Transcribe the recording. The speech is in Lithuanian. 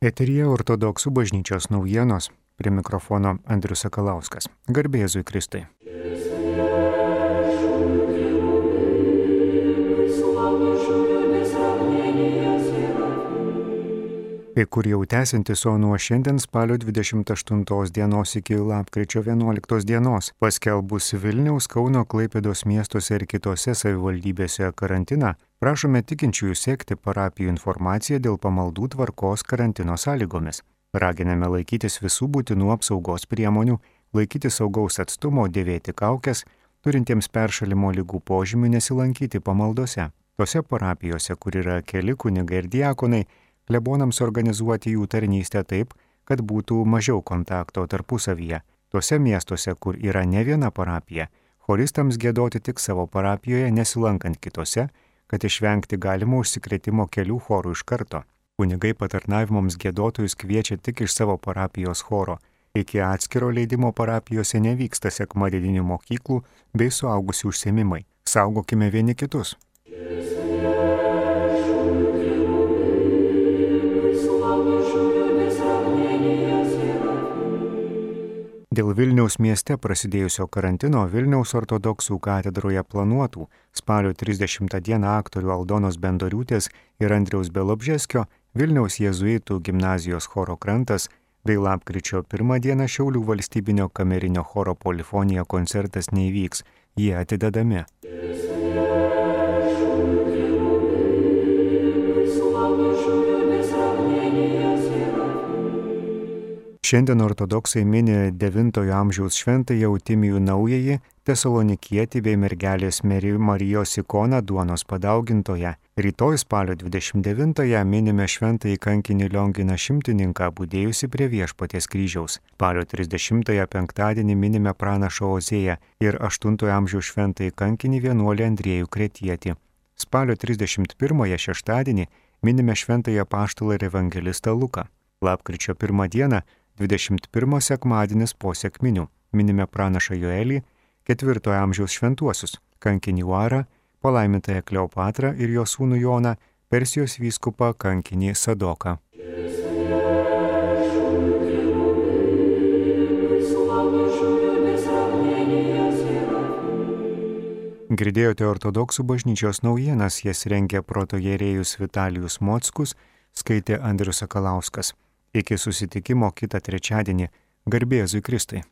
Eterija ortodoksų bažnyčios naujienos. Prie mikrofono Andrius Sakalauskas. Garbėzui Kristai. Kai kur jau tęsintis, o nuo šiandien spalio 28 dienos iki lapkričio 11 dienos paskelbus Vilniaus, Kauno, Klaipėdos miestuose ir kitose savivaldybėse karantiną, prašome tikinčiųjų sekti parapijų informaciją dėl pamaldų tvarkos karantino sąlygomis. Raginame laikytis visų būtinų apsaugos priemonių, laikyti saugaus atstumo, dėvėti kaukės, turintiems peršalimo lygų požymių nesilankyti pamaldose. Tose parapijose, kur yra keli kunigai ir diakonai, klebonams organizuoti jų tarnystę taip, kad būtų mažiau kontakto tarpusavyje. Tuose miestuose, kur yra ne viena parapija, choristams gėdoti tik savo parapijoje, nesilankant kitose, kad išvengti galimo užsikrėtimo kelių chorų iš karto. Kunigai patarnavimams gėdotojus kviečia tik iš savo parapijos choro. Iki atskiro leidimo parapijose nevyksta sekmadieninių mokyklų bei suaugusių užsiemimai. Saugokime vieni kitus. Dėl Vilniaus mieste prasidėjusio karantino Vilniaus ortodoksų katedroje planuotų spalio 30 dieną aktorių Aldonos Bendoriūtės ir Andriaus Belobžeskio Vilniaus jėzuitų gimnazijos choro krantas bei lapkričio 1 dieną Šiaulių valstybinio kamerinio choro polifonija koncertas neįvyks, jie atidedami. Šiandien ortodoksai mini IX amžiaus šventąją Eutimijų naująjį, tesalonikietį bei mergelės Marijos ikoną duonos padaugintoje. Rytoj spalio 29-ąją minime šventąjį kankinį Lionginą šimtininką, būdėjusi prie viešpatės kryžiaus. Spalio 30-ąją penktadienį minime pranašo Ozėją ir 8 amžiaus šventąjį kankinį vienuolį Andriejų Kretietį. Spalio 31-ąją šeštadienį minime šventąją paštalą ir evangelistą Luką. Lapkričio 1 dieną 21 sekmadienis po sėkminių minime pranašą Joelį, 4 amžiaus šventuosius - kankinį Uarą, palaimintąją Kleopatrą ir jo sūnų Joną, Persijos vyskupą kankinį Sadoką. Girdėjote ortodoksų bažnyčios naujienas, jas rengė protojerėjus Vitalijus Mockus, skaitė Andrius Sakalauskas. Iki susitikimo kitą trečiadienį. Garbėzui Kristai.